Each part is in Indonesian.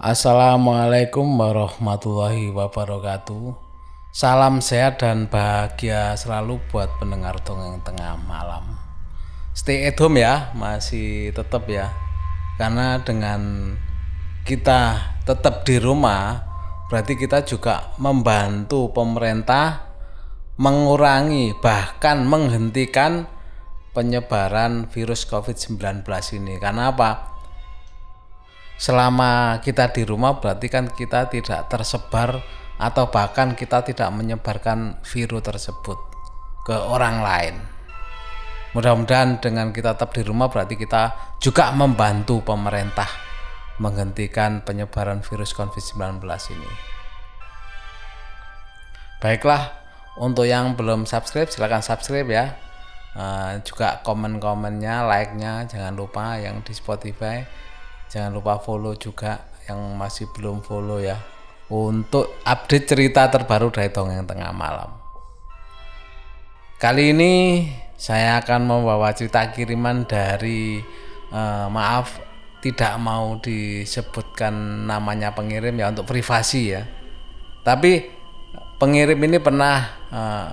Assalamualaikum warahmatullahi wabarakatuh. Salam sehat dan bahagia selalu buat pendengar dongeng tengah malam. Stay at home ya, masih tetap ya. Karena dengan kita tetap di rumah, berarti kita juga membantu pemerintah mengurangi bahkan menghentikan penyebaran virus COVID-19 ini. Karena apa? Selama kita di rumah berarti kan kita tidak tersebar atau bahkan kita tidak menyebarkan virus tersebut ke orang lain. Mudah-mudahan dengan kita tetap di rumah berarti kita juga membantu pemerintah menghentikan penyebaran virus COVID-19 ini. Baiklah, untuk yang belum subscribe silahkan subscribe ya. Uh, juga komen-komennya, like-nya jangan lupa yang di Spotify jangan lupa follow juga yang masih belum follow ya untuk update cerita terbaru dari Dongeng Tengah Malam. Kali ini saya akan membawa cerita kiriman dari uh, maaf tidak mau disebutkan namanya pengirim ya untuk privasi ya. Tapi pengirim ini pernah uh,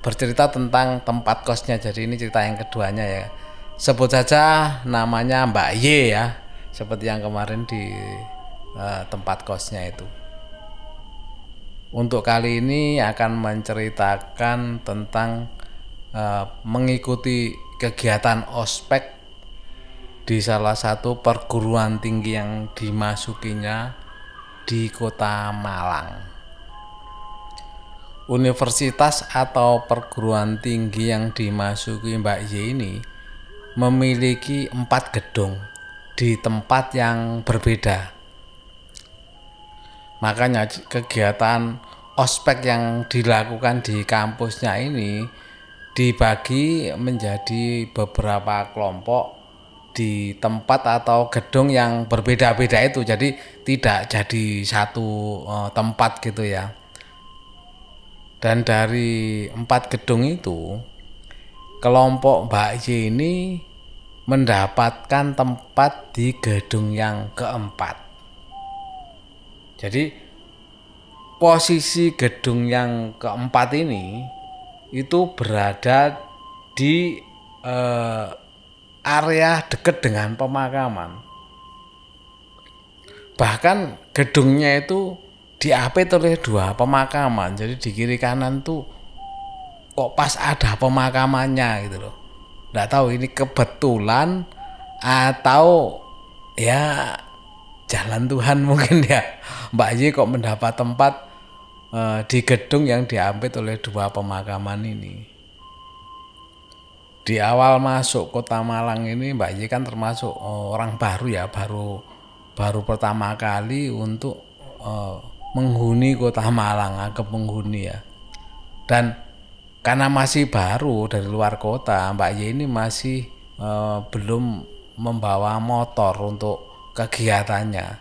bercerita tentang tempat kosnya. Jadi ini cerita yang keduanya ya. Sebut saja namanya Mbak Y ya seperti yang kemarin di uh, tempat kosnya itu. Untuk kali ini akan menceritakan tentang uh, mengikuti kegiatan ospek di salah satu perguruan tinggi yang dimasukinya di kota Malang. Universitas atau perguruan tinggi yang dimasuki Mbak Y ini memiliki empat gedung di tempat yang berbeda. Makanya kegiatan ospek yang dilakukan di kampusnya ini dibagi menjadi beberapa kelompok di tempat atau gedung yang berbeda-beda itu jadi tidak jadi satu uh, tempat gitu ya dan dari empat gedung itu kelompok Mbak Y ini mendapatkan tempat di gedung yang keempat. Jadi posisi gedung yang keempat ini itu berada di eh, area dekat dengan pemakaman. Bahkan gedungnya itu diapit oleh dua pemakaman. Jadi di kiri kanan tuh kok pas ada pemakamannya gitu loh nggak tahu ini kebetulan atau ya jalan Tuhan mungkin ya. Mbak Yi kok mendapat tempat uh, di gedung yang diambil oleh dua pemakaman ini. Di awal masuk kota Malang ini Mbak Yi kan termasuk orang baru ya baru baru pertama kali untuk uh, menghuni kota Malang agak menghuni ya. Dan karena masih baru dari luar kota, Mbak Y ini masih uh, belum membawa motor untuk kegiatannya.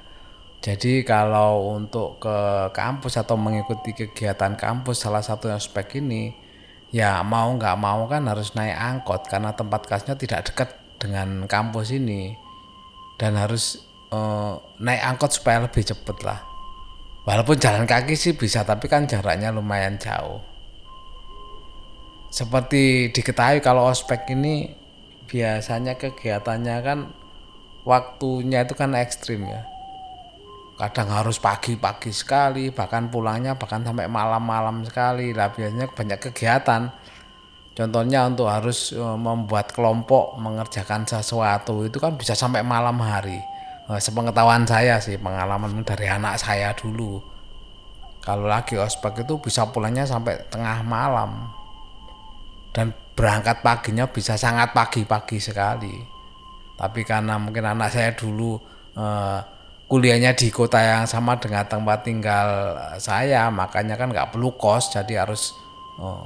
Jadi kalau untuk ke kampus atau mengikuti kegiatan kampus salah satu aspek ini, ya mau nggak mau kan harus naik angkot karena tempat kasnya tidak dekat dengan kampus ini dan harus uh, naik angkot supaya lebih cepat lah. Walaupun jalan kaki sih bisa, tapi kan jaraknya lumayan jauh seperti diketahui kalau ospek ini biasanya kegiatannya kan waktunya itu kan ekstrim ya. Kadang harus pagi-pagi sekali bahkan pulangnya bahkan sampai malam-malam sekali. Lah biasanya banyak kegiatan. Contohnya untuk harus e, membuat kelompok mengerjakan sesuatu itu kan bisa sampai malam hari. E, sepengetahuan saya sih pengalaman dari anak saya dulu. Kalau lagi ospek itu bisa pulangnya sampai tengah malam dan berangkat paginya bisa sangat pagi-pagi sekali. Tapi karena mungkin anak saya dulu eh, kuliahnya di kota yang sama dengan tempat tinggal saya, makanya kan nggak perlu kos, jadi harus eh,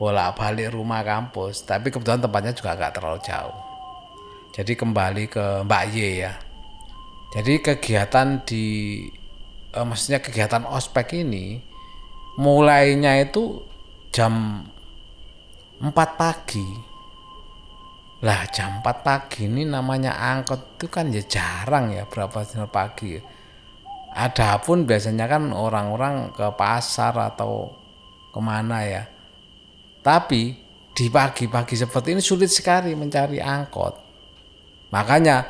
bolak-balik rumah kampus. Tapi kebetulan tempatnya juga nggak terlalu jauh. Jadi kembali ke Mbak Y ya. Jadi kegiatan di eh, maksudnya kegiatan ospek ini mulainya itu jam 4 pagi lah jam 4 pagi ini namanya angkot itu kan ya jarang ya berapa sinar pagi Adapun biasanya kan orang-orang ke pasar atau ke mana ya. Tapi di pagi-pagi seperti ini sulit sekali mencari angkot. Makanya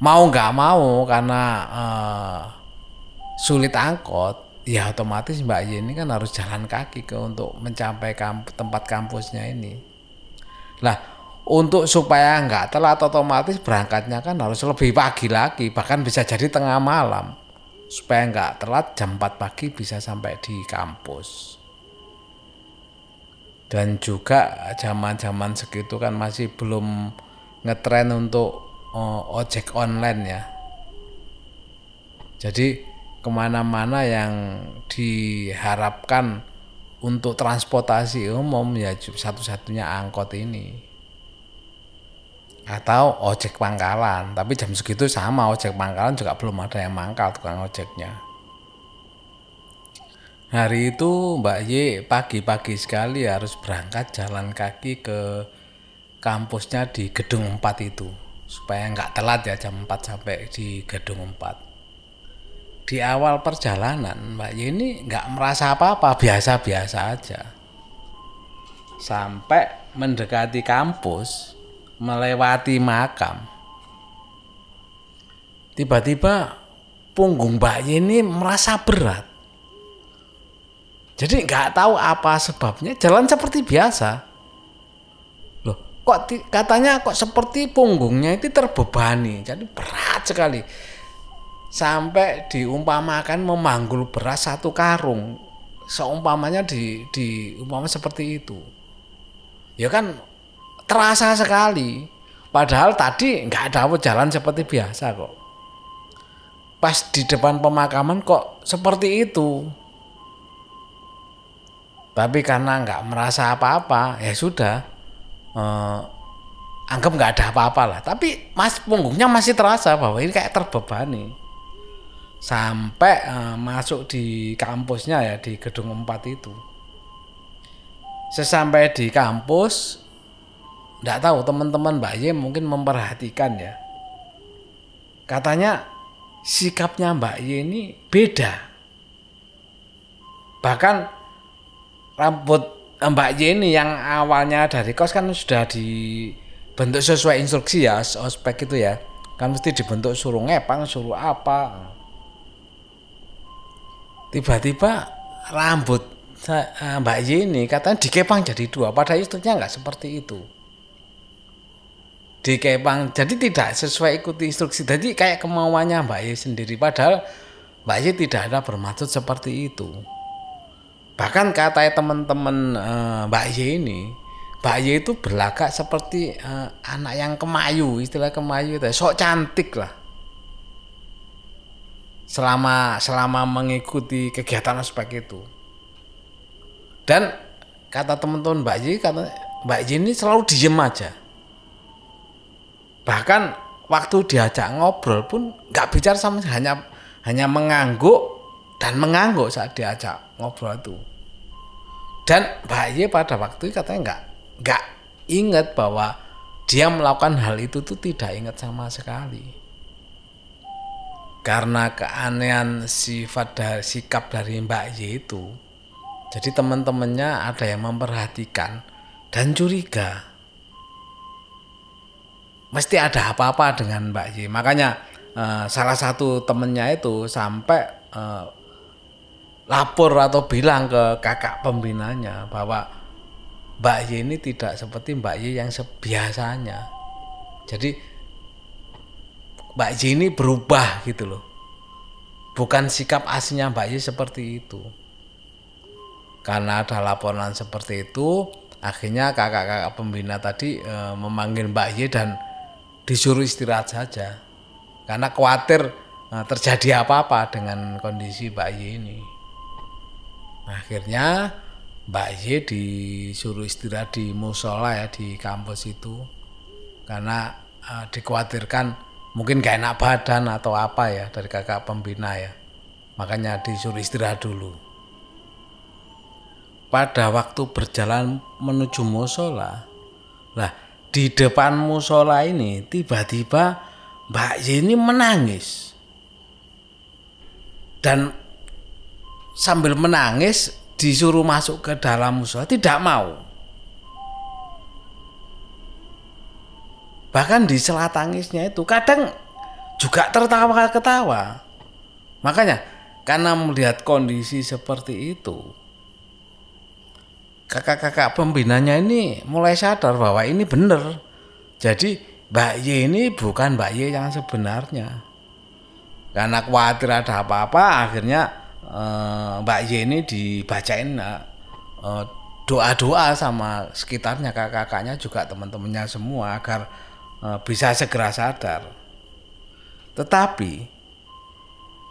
mau nggak mau karena uh, sulit angkot, ya otomatis Mbak Yeni kan harus jalan kaki ke untuk mencapai kamp tempat kampusnya ini. Lah untuk supaya nggak telat otomatis berangkatnya kan harus lebih pagi lagi, bahkan bisa jadi tengah malam. Supaya nggak telat jam 4 pagi bisa sampai di kampus. Dan juga zaman-zaman segitu kan masih belum ngetren untuk oh, ojek online ya. Jadi ke mana-mana yang diharapkan untuk transportasi umum ya satu-satunya angkot ini. Atau ojek pangkalan tapi jam segitu sama ojek pangkalan juga belum ada yang mangkal tukang ojeknya. Hari itu Mbak Y pagi-pagi sekali harus berangkat jalan kaki ke kampusnya di gedung 4 itu supaya nggak telat ya jam 4 sampai di gedung 4 di awal perjalanan Mbak Y ini nggak merasa apa-apa biasa-biasa aja sampai mendekati kampus melewati makam. Tiba-tiba punggung Mbak ini merasa berat. Jadi nggak tahu apa sebabnya, jalan seperti biasa. Loh, kok katanya kok seperti punggungnya itu terbebani, jadi berat sekali. Sampai diumpamakan memanggul beras satu karung, seumpamanya di di umpama seperti itu. Ya kan terasa sekali. Padahal tadi nggak ada jalan seperti biasa kok. Pas di depan pemakaman kok seperti itu. Tapi karena nggak merasa apa-apa, ya sudah. Eh, anggap nggak ada apa-apa lah. Tapi mas punggungnya masih terasa bahwa ini kayak terbebani. Sampai eh, masuk di kampusnya ya di gedung 4 itu. Sesampai di kampus, tidak tahu teman-teman Mbak Ye mungkin memperhatikan ya. Katanya sikapnya Mbak Ye ini beda. Bahkan rambut Mbak Ye ini yang awalnya dari kos kan sudah dibentuk sesuai instruksi ya, ospek itu ya. Kan mesti dibentuk suruh ngepang, suruh apa. Tiba-tiba rambut eh, Mbak Ye ini katanya dikepang jadi dua. Padahal istrinya nggak seperti itu. Di Kepang jadi tidak sesuai ikuti instruksi. Jadi kayak kemauannya Mbak Ye sendiri padahal Mbak Ye tidak ada bermaksud seperti itu. Bahkan kata teman-teman uh, Mbak Ye ini Mbak Ye itu berlagak seperti uh, anak yang kemayu istilah kemayu itu sok cantik lah selama selama mengikuti kegiatan ospek itu. Dan kata teman-teman Mbak Ye kata Mbak Ye ini selalu diem aja. Bahkan waktu diajak ngobrol pun nggak bicara sama hanya hanya mengangguk dan mengangguk saat diajak ngobrol itu. Dan Mbak Ye pada waktu itu katanya nggak nggak ingat bahwa dia melakukan hal itu tuh tidak ingat sama sekali karena keanehan sifat dari sikap dari Mbak Ye itu jadi teman-temannya ada yang memperhatikan dan curiga mesti ada apa-apa dengan Mbak Y. Makanya uh, salah satu temennya itu sampai uh, lapor atau bilang ke kakak pembinanya bahwa Mbak Y ini tidak seperti Mbak Y yang sebiasanya. Jadi Mbak Y ini berubah gitu loh. Bukan sikap aslinya Mbak Y seperti itu. Karena ada laporan seperti itu, akhirnya kakak-kakak pembina tadi e, memanggil Mbak Y dan disuruh istirahat saja karena khawatir nah, terjadi apa-apa dengan kondisi Mbak Y ini. Akhirnya Mbak Y disuruh istirahat di musola ya di kampus itu karena uh, dikhawatirkan mungkin gak enak badan atau apa ya dari kakak pembina ya. Makanya disuruh istirahat dulu. Pada waktu berjalan menuju musola, lah di depan musola ini tiba-tiba Mbak Yeni menangis. dan sambil menangis disuruh masuk ke dalam musola tidak mau bahkan di sela tangisnya itu kadang juga tertawa-ketawa. Makanya karena melihat kondisi seperti itu kakak-kakak pembinanya ini mulai sadar bahwa ini benar. Jadi Mbak Y ini bukan Mbak Y yang sebenarnya. Karena khawatir ada apa-apa akhirnya eh, Mbak Y ini dibacain eh, doa-doa sama sekitarnya kakak-kakaknya juga teman-temannya semua agar bisa segera sadar. Tetapi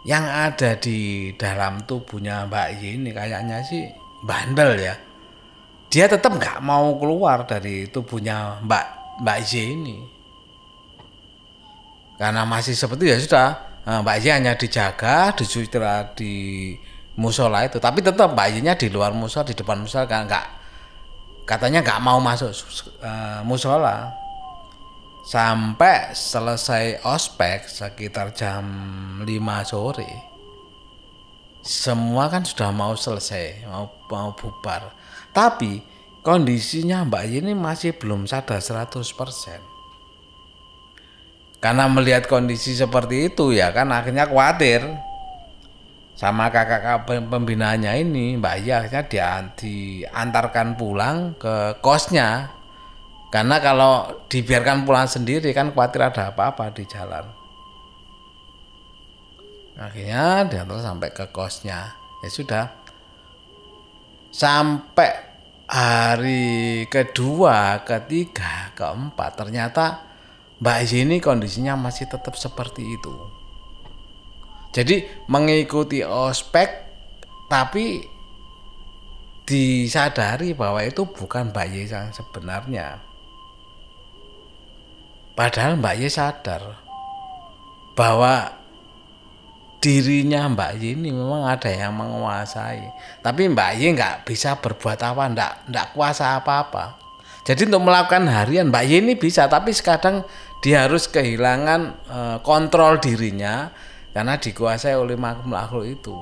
yang ada di dalam tubuhnya Mbak Y ini kayaknya sih bandel ya. Dia tetap nggak mau keluar dari tubuhnya Mbak Mbak Y ini. Karena masih seperti ya sudah Nah, Mbak Y hanya dijaga, disutra di musola itu, tapi tetap Mbak Y-nya di luar musola, di depan musola kan enggak katanya nggak mau masuk uh, musola sampai selesai ospek sekitar jam 5 sore semua kan sudah mau selesai mau mau bubar. Tapi kondisinya Mbak ini masih belum sadar 100% karena melihat kondisi seperti itu ya kan akhirnya khawatir. Sama kakak pembinanya ini Mbak Iya akhirnya dia diantarkan pulang ke kosnya karena kalau dibiarkan pulang sendiri kan khawatir ada apa-apa di jalan akhirnya diantar sampai ke kosnya ya sudah sampai hari kedua ketiga keempat ternyata Mbak ini kondisinya masih tetap seperti itu. Jadi mengikuti ospek tapi disadari bahwa itu bukan Mbak Ye yang sebenarnya. Padahal Mbak Ye sadar bahwa dirinya Mbak Ye ini memang ada yang menguasai. Tapi Mbak Ye nggak bisa berbuat apa, nggak, nggak kuasa apa-apa. Jadi untuk melakukan harian Mbak Ye ini bisa, tapi kadang dia harus kehilangan uh, kontrol dirinya karena dikuasai oleh makhluk-makhluk itu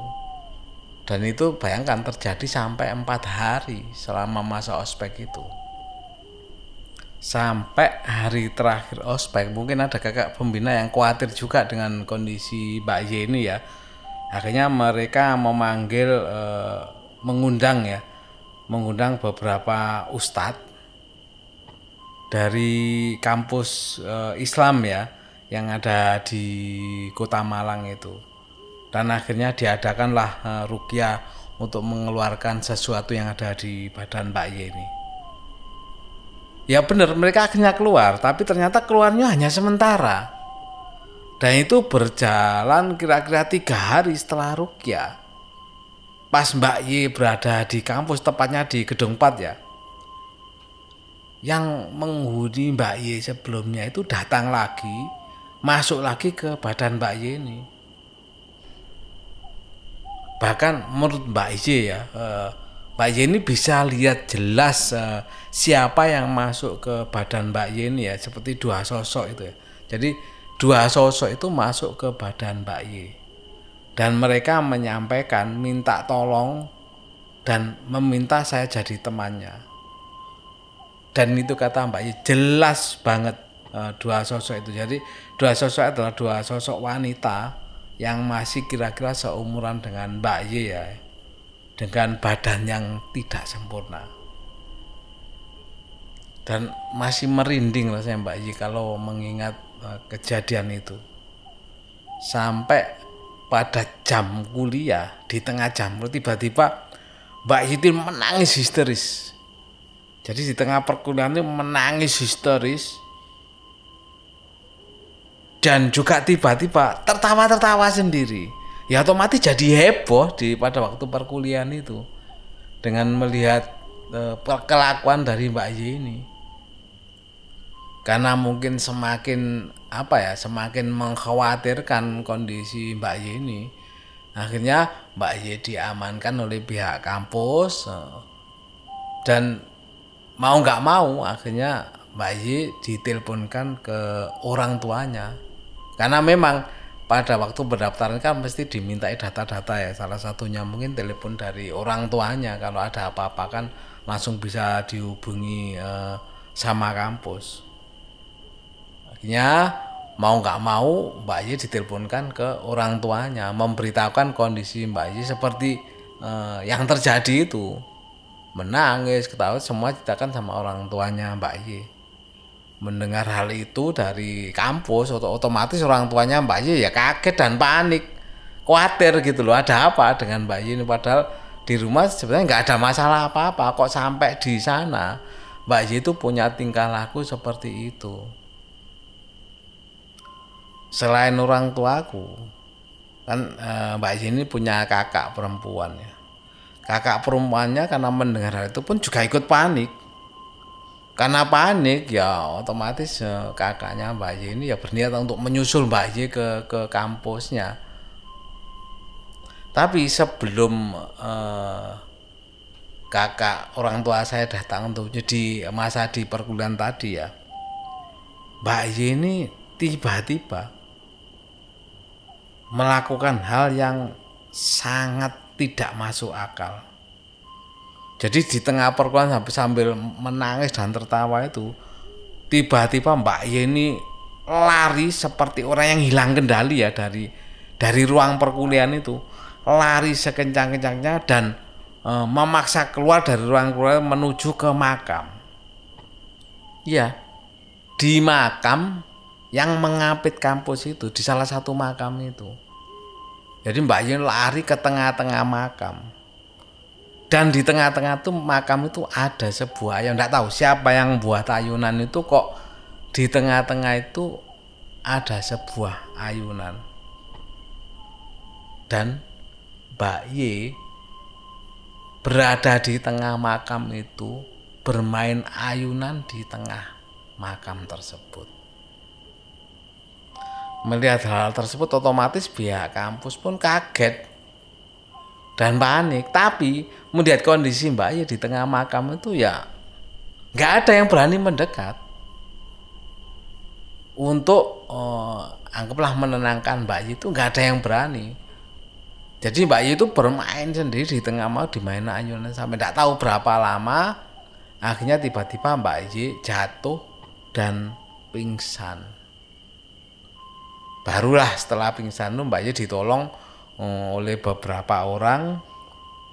dan itu bayangkan terjadi sampai empat hari selama masa ospek itu sampai hari terakhir ospek mungkin ada kakak pembina yang khawatir juga dengan kondisi Mbak Y ini ya akhirnya mereka memanggil uh, mengundang ya mengundang beberapa ustadz dari kampus uh, Islam ya yang ada di Kota Malang itu. Dan akhirnya diadakanlah uh, rukyah untuk mengeluarkan sesuatu yang ada di badan Mbak Ye ini. Ya benar, mereka akhirnya keluar, tapi ternyata keluarnya hanya sementara. Dan itu berjalan kira-kira tiga hari setelah rukyah. Pas Mbak Ye berada di kampus, tepatnya di Gedung 4 ya yang menghuni Mbak Y sebelumnya itu datang lagi, masuk lagi ke badan Mbak Y ini. Bahkan menurut Mbak Y ya, eh, Mbak Y ini bisa lihat jelas eh, siapa yang masuk ke badan Mbak Y ini ya, seperti dua sosok itu ya. Jadi dua sosok itu masuk ke badan Mbak Y. Dan mereka menyampaikan minta tolong dan meminta saya jadi temannya dan itu kata Mbak Yi jelas banget uh, dua sosok itu jadi dua sosok adalah dua sosok wanita yang masih kira-kira seumuran dengan Mbak Yi ya dengan badan yang tidak sempurna. Dan masih merinding rasanya Mbak Yi kalau mengingat uh, kejadian itu. Sampai pada jam kuliah di tengah jam tiba-tiba Mbak Yi menangis histeris. Jadi di tengah perkuliahan itu menangis histeris. Dan juga tiba-tiba tertawa-tertawa sendiri. Ya otomatis jadi heboh di pada waktu perkuliahan itu dengan melihat e, kelakuan dari Mbak Y ini. Karena mungkin semakin apa ya, semakin mengkhawatirkan kondisi Mbak Y ini. Akhirnya Mbak Y diamankan oleh pihak kampus e, dan mau nggak mau akhirnya Mbak Yi diteleponkan ke orang tuanya karena memang pada waktu pendaftaran kan mesti dimintai data-data ya. Salah satunya mungkin telepon dari orang tuanya. Kalau ada apa-apa kan langsung bisa dihubungi eh, sama kampus. Akhirnya mau nggak mau Mbak Ye diteleponkan ke orang tuanya memberitahukan kondisi Mbak Ye seperti eh, yang terjadi itu. Menangis ketawa semua ceritakan sama orang tuanya Mbak Ye mendengar hal itu dari kampus otomatis orang tuanya Mbak Yi ya kaget dan panik. Khawatir gitu loh ada apa dengan Mbak Yi ini? Padahal di rumah sebenarnya nggak ada masalah apa-apa kok sampai di sana? Mbak Yi itu punya tingkah laku seperti itu. Selain orang tuaku kan eh, Mbak Yi ini punya kakak perempuan ya. Kakak perempuannya karena mendengar hal itu pun juga ikut panik karena panik ya otomatis eh, kakaknya Mbak Y ini ya berniat untuk menyusul Mbak Y ke ke kampusnya. Tapi sebelum eh, kakak orang tua saya datang untuk jadi masa di perkuliahan tadi ya Mbak Y ini tiba-tiba melakukan hal yang sangat tidak masuk akal jadi di tengah perkuliahan sambil menangis dan tertawa itu tiba-tiba Mbak Yeni lari seperti orang yang hilang kendali ya dari dari ruang perkuliahan itu lari sekencang-kencangnya dan e, memaksa keluar dari ruang perkuliahan menuju ke makam. Iya, di makam yang mengapit kampus itu di salah satu makam itu. Jadi Mbak Yeni lari ke tengah-tengah makam dan di tengah-tengah tuh makam itu ada sebuah yang tidak tahu siapa yang buat ayunan itu kok di tengah-tengah itu ada sebuah ayunan. Dan Mbak Y berada di tengah makam itu bermain ayunan di tengah makam tersebut. Melihat hal tersebut otomatis pihak kampus pun kaget dan panik tapi melihat kondisi Mbak ya di tengah makam itu ya nggak ada yang berani mendekat. Untuk oh, anggaplah menenangkan Mbak Yi itu nggak ada yang berani. Jadi Mbak Yi itu bermain sendiri di tengah mau dimain ayunan sampai tidak tahu berapa lama. Akhirnya tiba-tiba Mbak Yi jatuh dan pingsan. Barulah setelah pingsan itu Mbak Yi ditolong Eh, oleh beberapa orang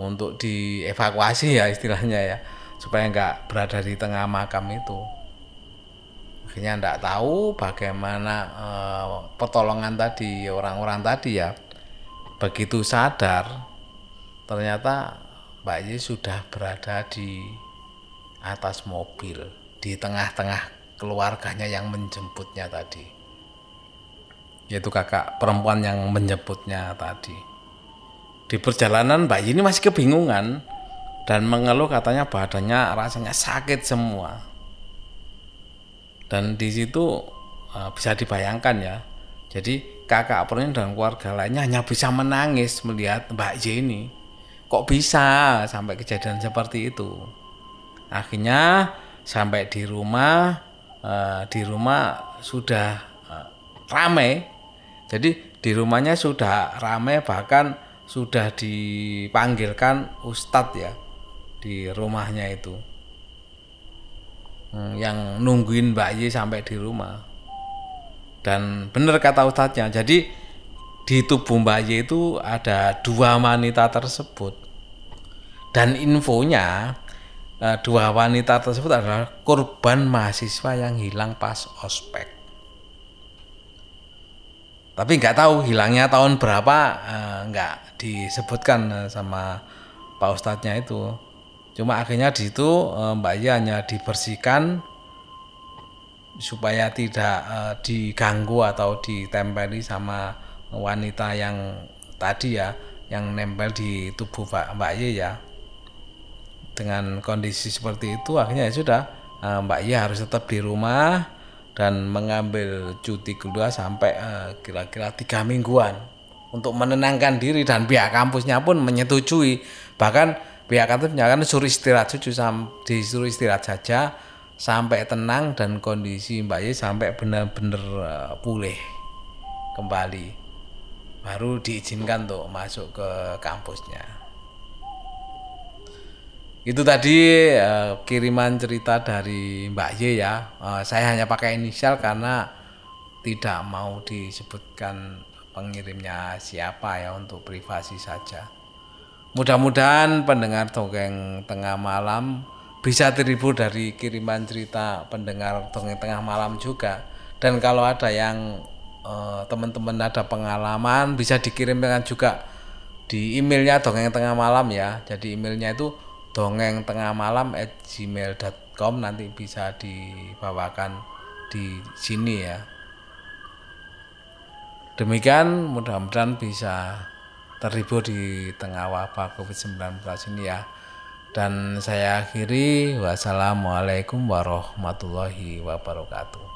untuk dievakuasi ya istilahnya ya supaya nggak berada di tengah makam itu. Akhirnya nggak tahu bagaimana eh, pertolongan tadi orang-orang tadi ya. Begitu sadar ternyata Mbak Yi sudah berada di atas mobil di tengah-tengah keluarganya yang menjemputnya tadi yaitu kakak perempuan yang menjemputnya tadi. Di perjalanan bayi ini masih kebingungan dan mengeluh katanya badannya rasanya sakit semua. Dan di situ uh, bisa dibayangkan ya. Jadi kakak perempuan dan keluarga lainnya hanya bisa menangis melihat Mbak Y ini. Kok bisa sampai kejadian seperti itu? Akhirnya sampai di rumah, uh, di rumah sudah uh, ramai jadi di rumahnya sudah ramai bahkan sudah dipanggilkan ustadz ya di rumahnya itu. Hmm, yang nungguin Mbak Yi sampai di rumah. Dan benar kata ustadznya jadi di tubuh Mbak Yi itu ada dua wanita tersebut. Dan infonya eh, dua wanita tersebut adalah korban mahasiswa yang hilang pas ospek tapi nggak tahu hilangnya tahun berapa eh, nggak disebutkan eh, sama Pak Ustadznya itu. Cuma akhirnya di situ eh, Mbak Iya hanya dibersihkan supaya tidak eh, diganggu atau ditempeli sama wanita yang tadi ya yang nempel di tubuh Mbak Iya ya. Dengan kondisi seperti itu akhirnya ya sudah eh, Mbak Iya harus tetap di rumah dan mengambil cuti kedua sampai eh, kira-kira tiga mingguan untuk menenangkan diri dan pihak kampusnya pun menyetujui bahkan pihak kampus menyatakan suruh istirahat cucu disuruh istirahat saja sampai tenang dan kondisi Mbak Ye sampai benar-benar uh, pulih kembali baru diizinkan untuk masuk ke kampusnya. Itu tadi uh, kiriman cerita dari Mbak Y ya. Uh, saya hanya pakai inisial karena tidak mau disebutkan pengirimnya siapa ya untuk privasi saja. Mudah-mudahan pendengar dongeng tengah malam bisa terhibur dari kiriman cerita pendengar dongeng tengah malam juga. Dan kalau ada yang eh, teman-teman uh, ada pengalaman bisa dikirimkan juga di emailnya dongeng tengah malam ya. Jadi emailnya itu dongeng tengah malam at gmail.com nanti bisa dibawakan di sini ya. Demikian mudah-mudahan bisa terhibur di tengah wabah COVID-19 ini ya. Dan saya akhiri wassalamualaikum warahmatullahi wabarakatuh.